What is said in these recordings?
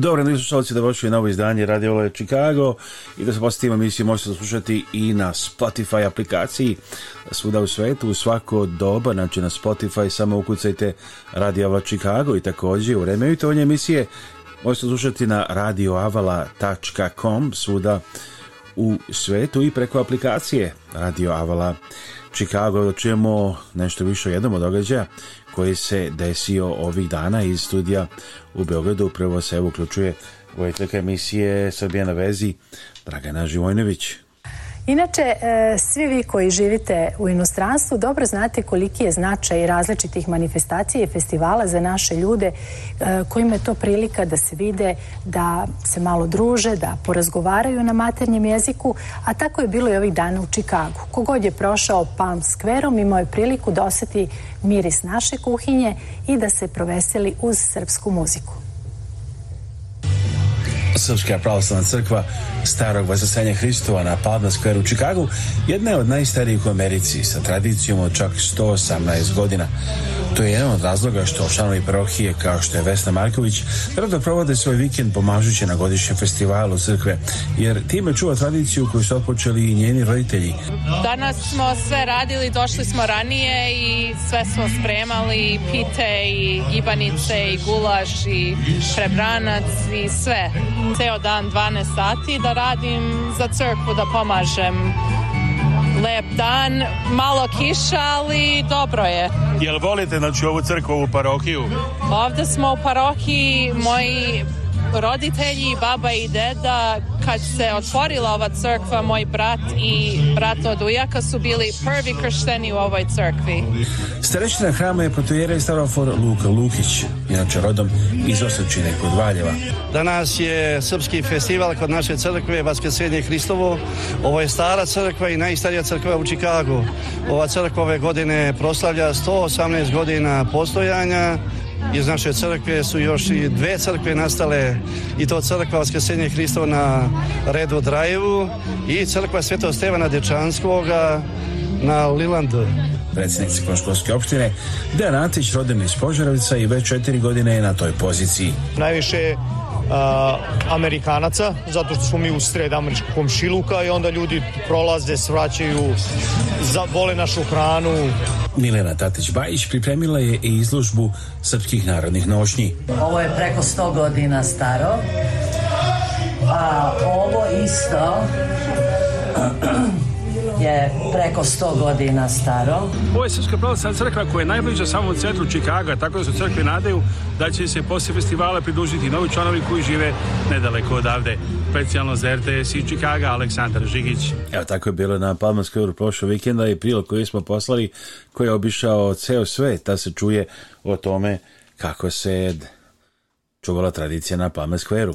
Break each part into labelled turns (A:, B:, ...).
A: Dobro, nisu slušalci, da je novo izdanje Radio Chicago i da se posjetimo emisiju možete slušati i na Spotify aplikaciji svuda u svetu, u svako doba, znači na Spotify samo ukucajte Radio Ola Chicago i također u vreme jutovnje emisije možete slušati na radioavala.com svuda u svetu i preko aplikacije Radio Avala Chicago da čujemo nešto više o jednom od događaja koji se desio ovih dana iz studija u Beogradu. Prvo se evo uključuje vojitelka emisije Srbije na vezi Dragana Živojnović.
B: Inače, e, svi vi koji živite u inostranstvu dobro znate koliki je značaj različitih manifestacija i festivala za naše ljude e, kojima je to prilika da se vide, da se malo druže, da porazgovaraju na maternjem jeziku, a tako je bilo i ovih dana u Čikagu. Kogod je prošao Palm Square-om imao je priliku da miris naše kuhinje i da se proveseli uz srpsku muziku.
A: crkva starog vasasenja Hristova na Palma Square u Čikagu jedna je od najstarijih u Americi sa tradicijom od čak 118 godina. To je jedan od razloga što članovi parohije kao što je Vesna Marković rado provode svoj vikend pomažući na godišnjem festivalu crkve jer time čuva tradiciju koju su otpočeli i njeni roditelji.
C: Danas smo sve radili, došli smo ranije i sve smo spremali pite i ibanice i gulaš i prebranac i sve. Ceo dan 12 sati da radim za crkvu da pomažem. Lep dan, malo kiša, ali dobro je.
A: Jel volite znači ovu crkvu, ovu parohiju? Ovdje
C: smo u parohiji, moji roditelji, baba i deda, kad se otvorila ova crkva, moj brat i brat od ujaka su bili prvi kršteni u ovoj crkvi.
A: Starešina hrama je potujera i starofor Luka Lukić, inače rodom iz Osrčine kod Valjeva.
D: Danas je srpski festival kod naše crkve srednje Hristovo. Ovo je stara crkva i najstarija crkva u Čikagu. Ova crkva ove godine proslavlja 118 godina postojanja iz naše crkve su još i dve crkve nastale i to crkva Vaskrsenje Hristova na Redu Drajevu i crkva Svetog Stevana Dečanskoga na Lilandu.
A: Predsjednik Cikloškolske opštine Dejan Antić roden iz Požarevica i već četiri godine je na toj poziciji.
E: Najviše Uh, Amerikanaca, zato što smo mi u sred američkog komšiluka i onda ljudi prolaze, svraćaju, vole našu hranu.
A: Milena Tatić-Bajić pripremila je i izložbu srpskih narodnih nošnji.
F: Ovo je preko 100 godina staro, a ovo isto je preko
A: 100
F: godina staro. Ovo
A: je Srpska pravoslavna crkva koja je najbliža samom centru Čikaga, tako da se crkve nadaju da će se poslije festivala pridružiti novi članovi koji žive nedaleko odavde. Specijalno za RTS i Čikaga, Aleksandar Žigić. Evo tako je bilo na Palmanskoj uru Prošlo vikenda i prilog koji smo poslali koji je obišao ceo sve ta se čuje o tome kako se čuvala tradicija na Palmanskoj uru.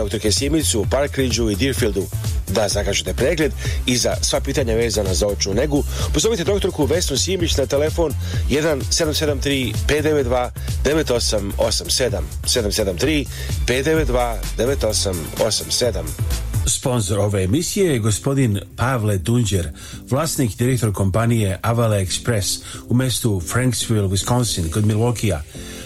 A: doktorke Simicu, u Parkridgeu i Deerfieldu. Da zakažete pregled i za sva pitanja vezana za očnu negu, pozovite doktorku Vesnu Simić na telefon 1773 592 9887 773 592 9887. Sponzor ove emisije je gospodin Pavle Dunđer, vlasnik i direktor kompanije Avala Express u mestu Franksville, Wisconsin, kod Milwaukee-a.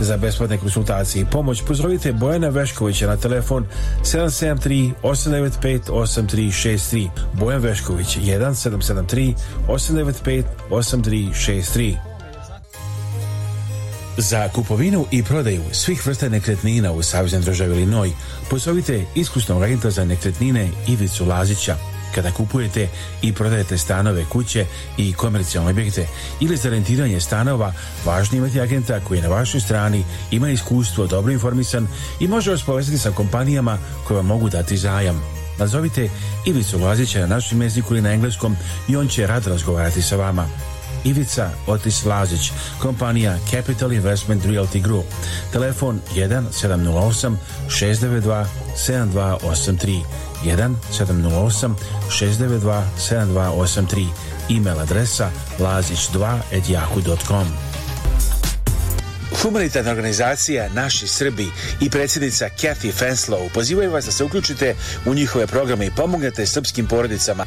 A: za besplatne konsultacije i pomoć, pozdravite Bojana Veškovića na telefon 773 895 8363. Bojan Vešković 1773 895 8363. Za kupovinu i prodaju svih vrsta nekretnina u Savjeznom državi Linoj, pozovite iskusnog agenta za nekretnine Ivicu Lazića kada kupujete i prodajete stanove, kuće i komercijalne objekte ili za rentiranje stanova, važno imati agenta koji je na vašoj strani, ima iskustvo, dobro informisan i može vas povezati sa kompanijama koje vam mogu dati zajam. Nazovite Ivicu Lazića na našem jeziku ili na engleskom i on će rad razgovarati sa vama. Ivica Otis Lazić, kompanija Capital Investment Realty Group. Telefon 1 708 692 7283 1 708 692 7283 email adresa lazić2.yahoo.com Humanitarna organizacija Naši Srbi i predsjednica Kathy Fenslow pozivaju vas da se uključite u njihove programe i pomognete srpskim porodicama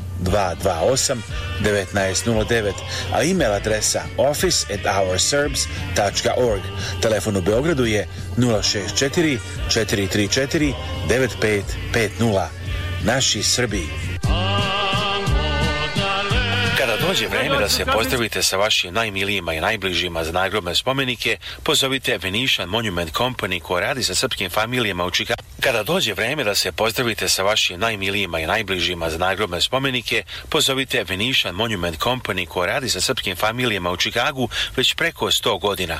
A: 228 1909, a e-mail adresa office at Telefon u Beogradu je 064 434 9550. Naši Srbi dođe vreme da se pozdravite sa vašim najmilijima i najbližima za najgrobne spomenike, pozovite Venetian Monument Company koja radi sa srpskim familijama u Čikagu. Kada dođe vreme da se pozdravite sa vašim najmilijima i najbližima za najgrobne spomenike, pozovite Venetian Monument Company koja radi sa srpskim familijama u Čikagu već preko 100 godina.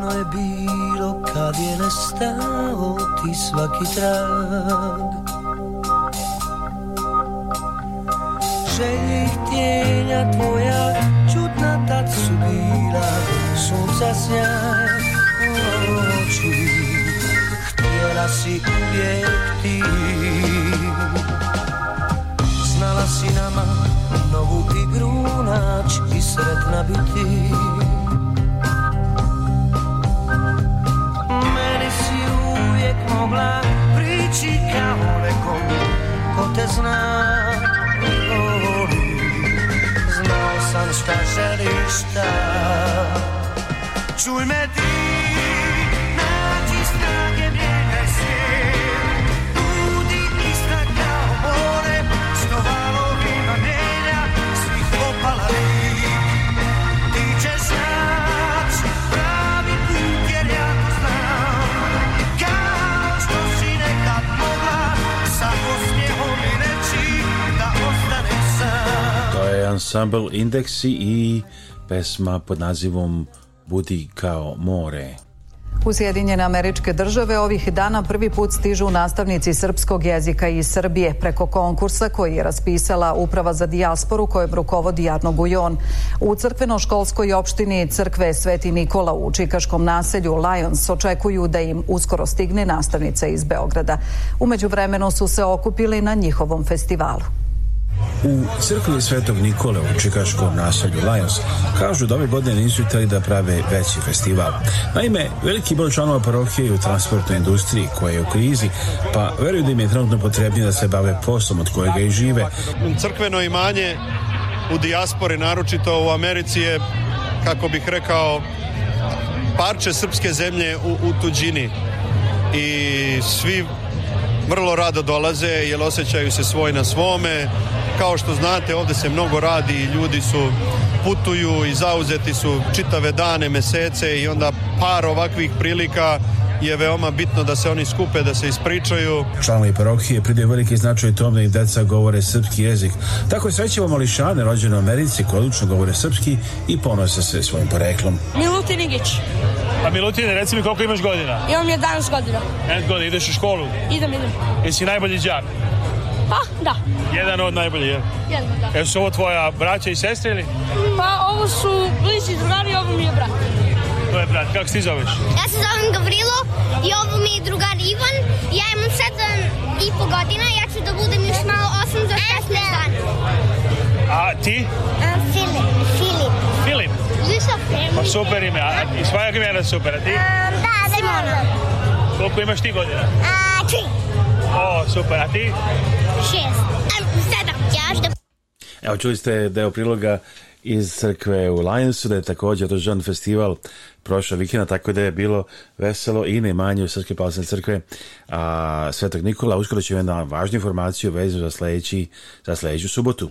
A: No je bilo kad je nestao ti svaki trag Željih tijenja tvoja čudna tad su bila Sunca oči Htjela si uvijek ti Znala si nama novu igru naći i sretna biti mogla prići kao nekom ko te zna i Znao sam šta želiš šta Čuj me ti, nađi snage ansambl Indeksi i pesma pod nazivom Budi kao more.
B: U Sjedinjene američke države ovih dana prvi put stižu nastavnici srpskog jezika iz Srbije preko konkursa koji je raspisala Uprava za dijasporu kojem rukovodi Jarno Gujon. U crkveno-školskoj opštini crkve Sveti Nikola u Čikaškom naselju Lions očekuju da im uskoro stigne nastavnica iz Beograda. Umeđu vremenu su se okupili na njihovom festivalu.
A: U crkvi Svetog Nikole u čikaškom naselju Lions kažu da ove godine nisu htjeli da prave veći festival. Naime, veliki broj članova parohije je u transportnoj industriji koja je u krizi, pa veruju da im je trenutno potrebnije da se bave poslom od kojega i žive.
G: Crkveno imanje u dijaspori, naročito u Americi je, kako bih rekao, parče srpske zemlje u, u tuđini. I svi vrlo rado dolaze jer osjećaju se svoj na svome, kao što znate, ovdje se mnogo radi i ljudi su putuju i zauzeti su čitave dane, mesece i onda par ovakvih prilika je veoma bitno da se oni skupe, da se ispričaju.
A: Članovi parohije pride veliki značaj tome i deca govore srpski jezik. Tako srećemo mališane rođene u Americi koji odlučno govore srpski i ponose se svojim poreklom.
H: Milutin Igić.
A: A Milutine reci mi koliko imaš godina?
H: Imam 11
A: godina. 11 godina, ideš u školu?
H: Idem, idem.
A: Jesi najbolji džak?
H: Pa, da.
A: Jedan od najboljih, jel?
H: Jedan, da.
A: Jesu ovo tvoja braća i sestre ili?
H: Pa, ovo su bliži drugari, ovo mi je brat.
A: To je brat. Kako se ti zoveš?
I: Ja se zovem Gavrilo i ovo mi je drugar Ivan. Ja imam sedam i po godina, ja ću da budem još malo osam za 16 dana.
A: A ti?
J: E, Filip. Filip.
A: Filip? Pa super ime. A, I svoja imena super, a ti?
J: E, da, Simona.
A: Koliko imaš ti godina?
J: A, tri.
A: O, super. A ti? Evo čuli ste deo priloga iz crkve u Lionsu, da je također održan festival prošla vikina, tako da je bilo veselo i ne manje u Srpske palacne crkve a, Svetog Nikola. Uskoro ćemo jedna važnu informaciju vezu za sljedeći, za sljedeću subotu.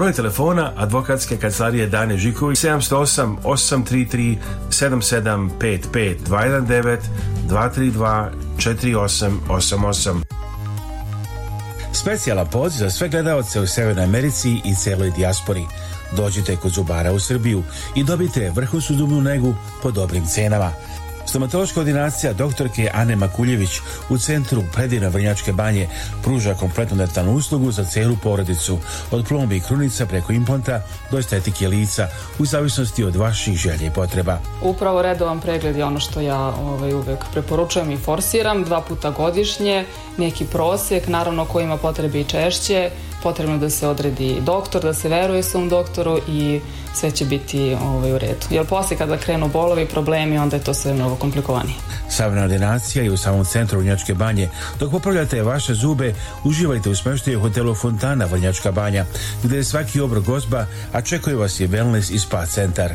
A: Broj telefona advokatske kancelarije Dane Žiković 708 833 7755 219 232 4888. Specijala poziv za sve gledalce u Severnoj Americi i celoj dijaspori. Dođite kod Zubara u Srbiju i dobite vrhu sudumnu negu po dobrim cenama. Stomatološka ordinacija doktorke Ane Makuljević u centru predina Vrnjačke banje pruža kompletnu dentalnu uslugu za cijelu porodicu, od plombi i krunica preko implanta do estetike lica, u zavisnosti od vaših želje i potreba.
K: Upravo redovan pregled je ono što ja ovaj, uvek preporučujem i forsiram, dva puta godišnje, neki prosjek, naravno ko ima potrebe i češće, potrebno da se odredi doktor, da se veruje svom doktoru i sve će biti ovaj, u redu. Jer poslije kada krenu bolovi, problemi, onda je to sve mnogo komplikovanije.
A: Savna ordinacija je u samom centru Vrnjačke banje. Dok popravljate vaše zube, uživajte u smeštaju hotelu Fontana Vrnjačka banja, gdje je svaki obrok gozba, a čekuje vas i wellness i spa centar.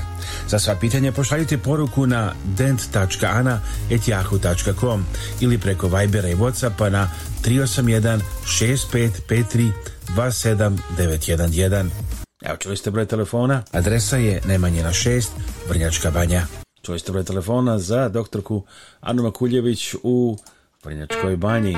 A: Za sva pitanja pošaljite poruku na dent.ana.etjahu.com ili preko Vibera i Whatsappa na 381 6553 27911. Evo čuli ste broj telefona, adresa je Nemanjina 6, Vrnjačka banja. Čuli ste broj telefona za doktorku Anu Makuljević u Vrnjačkoj banji.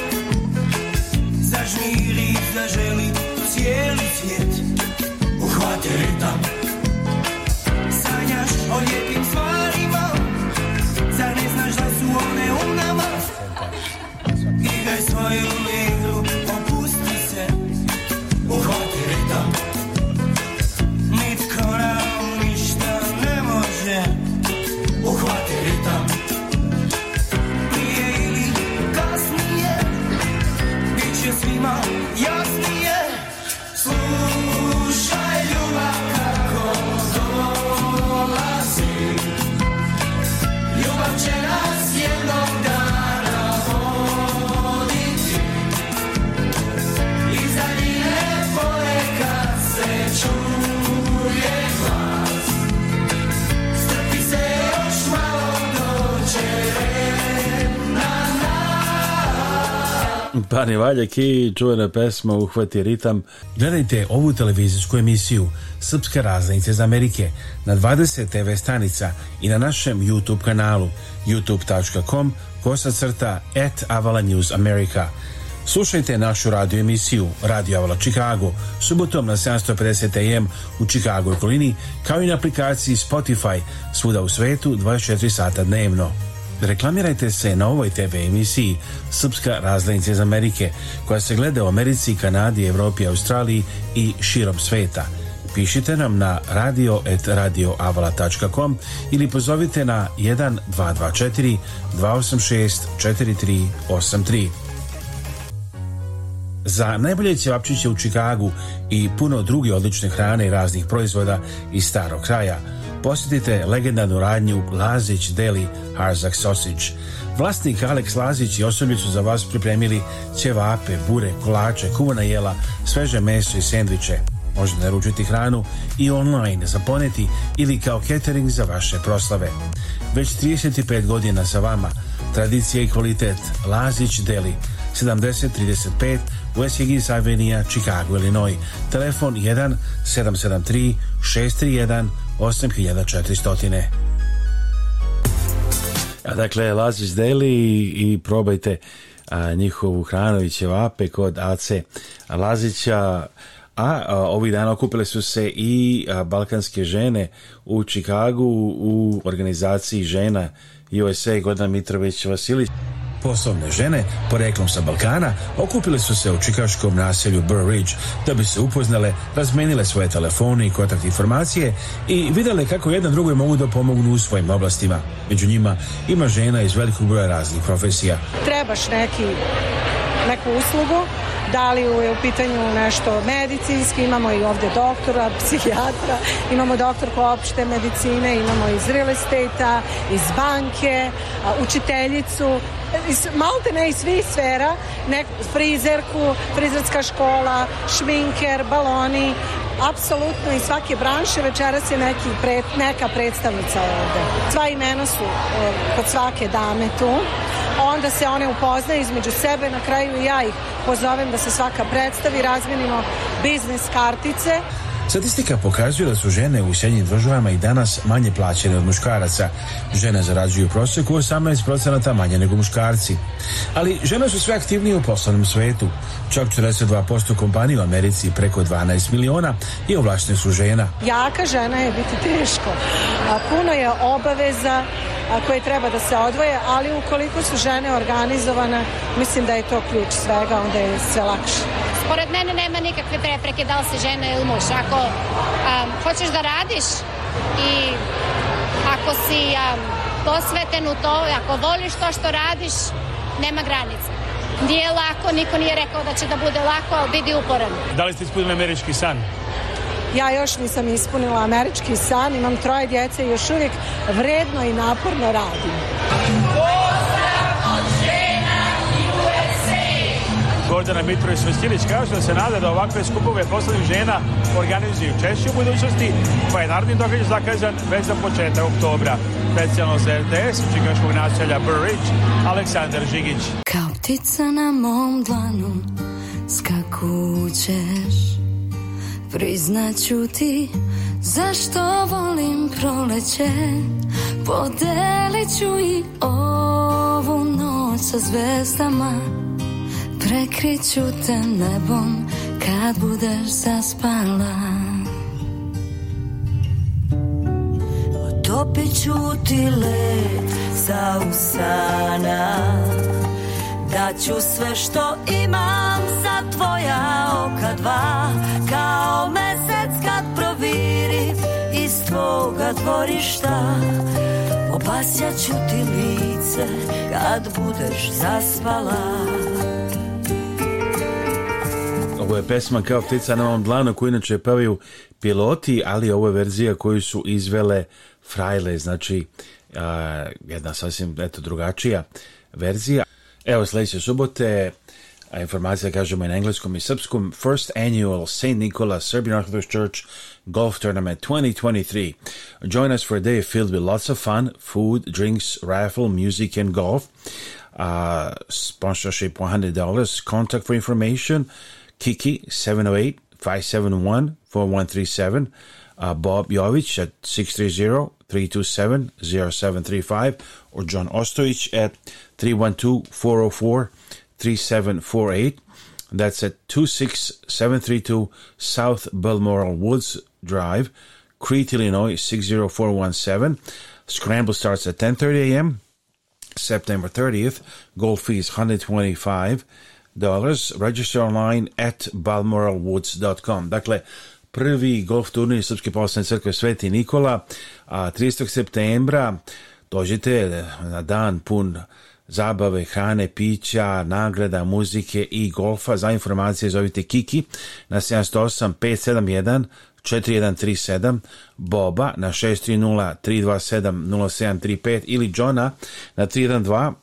A: žmiri zaželi cijeli svijet Uhvate ritam Sanjaš o lijepim stvarima Zar ne znaš da su one u nama Igraj svoju Pani Valjak i čuvena pesma Uhvati ritam. Gledajte ovu televizijsku emisiju Srpske raznice iz Amerike na 20 TV stanica i na našem YouTube kanalu youtube.com kosacrta at Avala News America. Slušajte našu radio emisiju Radio Avala Chicago subotom na 750 AM u Chicago okolini kao i na aplikaciji Spotify svuda u svetu 24 sata dnevno. Reklamirajte se na ovoj TV emisiji Srpska Razdanice iz Amerike, koja se gleda u Americi, Kanadi, Evropi, Australiji i širom sveta. Pišite nam na radio.radioavala.com ili pozovite na 1224 286 4383. Za najbolje cevapčiće u Čikagu i puno druge odlične hrane i raznih proizvoda iz starog kraja – posjetite legendarnu radnju Lazić Deli Harzak Sausage. Vlasnik Aleks Lazić i osoblje su za vas pripremili ćevape, bure, kolače, kuvana jela, sveže meso i sendviče. Možete naručiti hranu i online za poneti ili kao catering za vaše proslave. Već 35 godina sa vama, tradicija i kvalitet Lazić Deli, 7035 West Avenue, Chicago, Illinois. Telefon 1 773 631 8400. A dakle, Lazić deli i, i probajte a, njihovu hranu i kod AC Lazića. A, a ovih dana okupile su se i balkanske žene u Čikagu u organizaciji žena USA Godan Mitrović Vasilić. Poslovne žene, poreklom sa Balkana, okupile su se u čikaškom naselju Burr Ridge da bi se upoznale, razmenile svoje telefone i kontakt informacije i vidjele kako jedan drugoj mogu da pomognu u svojim oblastima. Među njima ima žena iz velikog broja raznih profesija.
L: Trebaš neki, neku uslugu, da li je u pitanju nešto medicinski, imamo i ovdje doktora, psihijatra, imamo doktorku opšte medicine, imamo iz real estate iz banke, učiteljicu, iz, malte ne iz svih sfera, nek, frizerku, frizerska škola, šminker, baloni, apsolutno iz svake branše večeras je neki neka predstavnica ovdje. Sva imena su kod svake dame tu onda se one upoznaju između sebe, na kraju ja ih pozovem da se svaka predstavi, razminimo biznis kartice.
A: Statistika pokazuje da su žene u Sjednjim državama i danas manje plaćene od muškaraca. Žene zarađuju prosjeku 18% manje nego muškarci. Ali žene su sve aktivnije u poslovnom svetu. Čak 42% kompanije u Americi preko 12 miliona i ovlašne su žena.
L: Jaka žena je biti teško. A puno je obaveza, koje treba da se odvoje, ali ukoliko su žene organizovane, mislim da je to ključ svega, onda je sve lakše.
M: Pored mene nema nikakve prepreke da li si žena ili muš. Ako um, hoćeš da radiš i ako si um, posveten u to, ako voliš to što radiš, nema granica. Nije lako, niko nije rekao da će da bude lako, ali vidi uporan. Da
A: li ste ispunili američki san?
L: Ja još nisam ispunila američki san, imam troje djece i još uvijek vredno i naporno radim.
A: Gordana mitrović Svestilić kaže da se nada da ovakve skupove poslovnih žena organizuju češće u budućnosti, pa je narodni događaj zakazan već za početak oktobra. Specijalno za RTS, čikaškog naselja Burridge, Aleksandar Žigić. Kao ptica na mom dlanu skakućeš Priznaću ti zašto volim proleće Podelit ću i ovu noć sa zvezdama Prekriću te nebom kad budeš zaspala Otopit ću ti led sa usana ću sve što imam za tvoja oka dva Kao mesec kad proviri iz tvoga dvorišta Opasjat ću ti lice kad budeš zaspala Ovo je pesma kao ptica na ovom dlanu koju inače pevaju piloti, ali ovo je verzija koju su izvele frajle, znači jedna sasvim eto, drugačija verzija. Evo sledeće subote a informacija kažemo i na engleskom i srpskom First Annual St. Nicholas Serbian Orthodox Church Golf Tournament 2023. Join us for a day filled with lots of fun, food, drinks, raffle, music and golf. Uh, sponsorship $100. Contact for information Kiki 708 571 4137. Uh, Bob Jovic at 630 327 0735 or John Ostovich at 312 404 3748. That's at 26732 South Balmoral Woods Drive, Crete, Illinois 60417. Scramble starts at 10:30 a.m. September 30th. Gold fees 125 dollars. Register online at balmoralwoods.com. Dakle prvi golf turnir Srpske poslane crkve Sveti Nikola, a 30. septembra dođete na dan pun zabave, hrane, pića, nagrada, muzike i golfa. Za informacije zovite Kiki na 708 571 4137 Boba na 630 327 0735 ili Johna na 312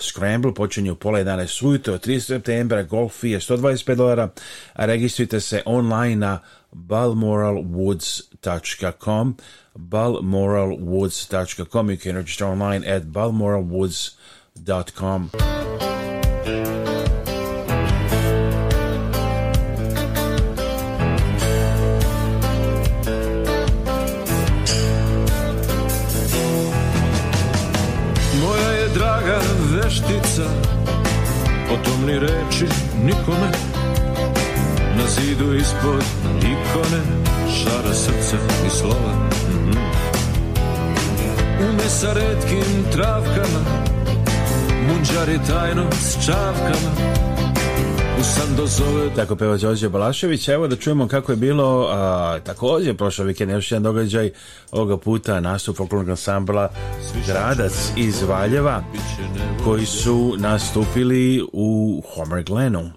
A: Scramble počinje u pola 11 ujutro od 30. septembra, golf je 125 dolara, a registrujte se online na balmoralwoods.com balmoralwoods.com You can register online at balmoralwoods.com reći nikome Na zidu ispod ikone Šara srce i slova mhm. Ume sa redkim travkama Munđari tajno s čavkama tako peva Đorđe Balašević Evo da čujemo kako je bilo Također prošao vikend još jedan događaj Ovoga puta nastup folklornog ansambla Gradac iz Valjeva Koji su nastupili U Homer Glenu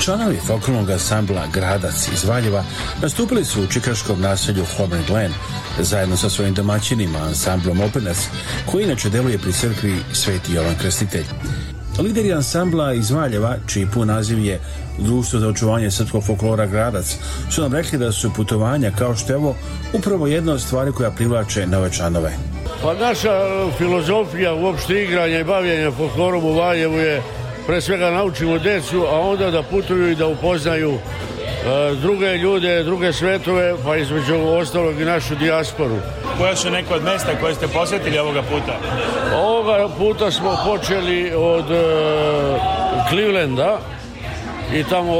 A: Članovi folklornog ansambla Gradac iz Valjeva nastupili su u čikaškom naselju Homer Glen zajedno sa svojim domaćinima ansamblom Openers koji inače deluje pri crkvi Sveti Jovan Krstitelj. Lideri ansambla iz Valjeva, čiji pun naziv je Društvo za očuvanje srpskog folklora Gradac, su nam rekli da su putovanja kao što ovo, upravo jedna od stvari koja privlače nove članove.
N: Pa naša filozofija uopšte igranja i bavljenja folklorom u Valjevu je pre svega naučimo decu a onda da putuju i da upoznaju e, druge ljude, druge svetove, pa između ostalog i našu dijasporu.
A: Koja su neka od mjesta koje ste posjetili ovoga puta?
N: Ovoga puta smo počeli od e, Clevelanda i tamo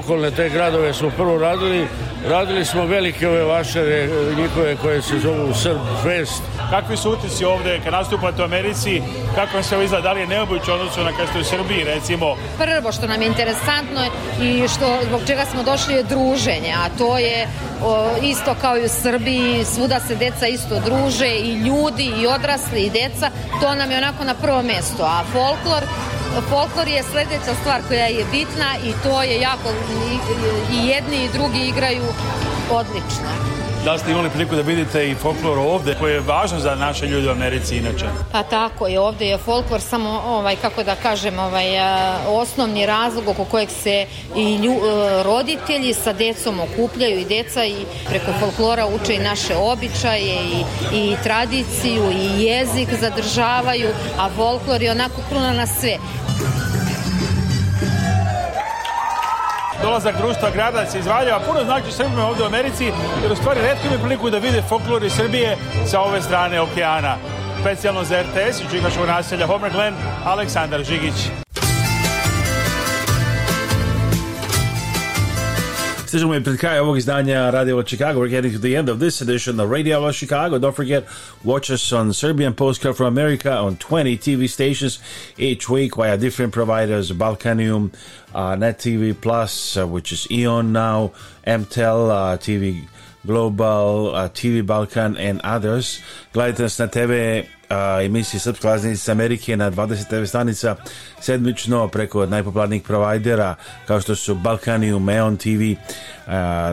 N: okolne te, gradove smo prvo radili. Radili smo velike ove vašere e, njihove koje se zovu Srb Fest
A: Kakvi su utisci ovdje kad nastupate u Americi? Kako se ovo izgleda? Da li je neobično odnosno na kad ste u Srbiji, recimo?
O: Prvo što nam je interesantno i što, zbog čega smo došli je druženje, a to je isto kao i u Srbiji, svuda se deca isto druže i ljudi i odrasli i deca, to nam je onako na prvo mjesto, a folklor folklor je sljedeća stvar koja je bitna i to je jako i jedni i drugi igraju odlično.
A: Da ste imali priliku da vidite i folklor ovdje koji je važan za naše ljude u Americi inače?
O: Pa tako je, ovdje je folklor samo ovaj, kako da kažem, ovaj, osnovni razlog oko kojeg se i e, roditelji sa djecom okupljaju i djeca i preko folklora uče i naše običaje i, i tradiciju i jezik zadržavaju, a folklor je onako kruna na sve.
A: dolazak društva Gradac iz Valjeva puno znači Srbima ovdje u Americi, jer u stvari redko mi priliku da vide folklor iz Srbije sa ove strane okeana. Specijalno za RTS i naselja Homer Glenn, Aleksandar Žigić. Stižemo je pred kraj ovog izdanja Radio Chicago. We're getting to the end of this edition of Radio Chicago. Don't forget, watch us on Serbian Postcard from America on 20 TV stations each week via different providers, Balkanium, uh, Net TV Plus, uh, which is Eon now, MTEL, uh, TV Global, uh, TV Balkan and others. Gledajte nas na TV a, emisiji Srpska laznica Amerike na 20 stanica sedmično preko najpopularnijih provajdera kao što su Balkanium, Meon TV,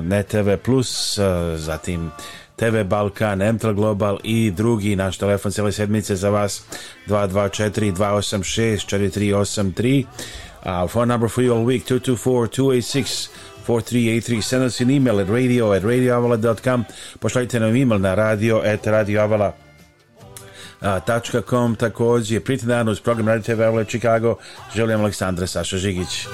A: Net NetTV Plus, zatim TV Balkan, Emtel Global i drugi naš telefon cijele sedmice za vas 224 286 4383 uh, phone number for you all week 224 286 4383. Send us an email at radio at radioavala.com. Pošaljite nam email na radio at radioavala.com kom također prijetni dan uz program Radio TV Chicago želim Aleksandra Saša Žigić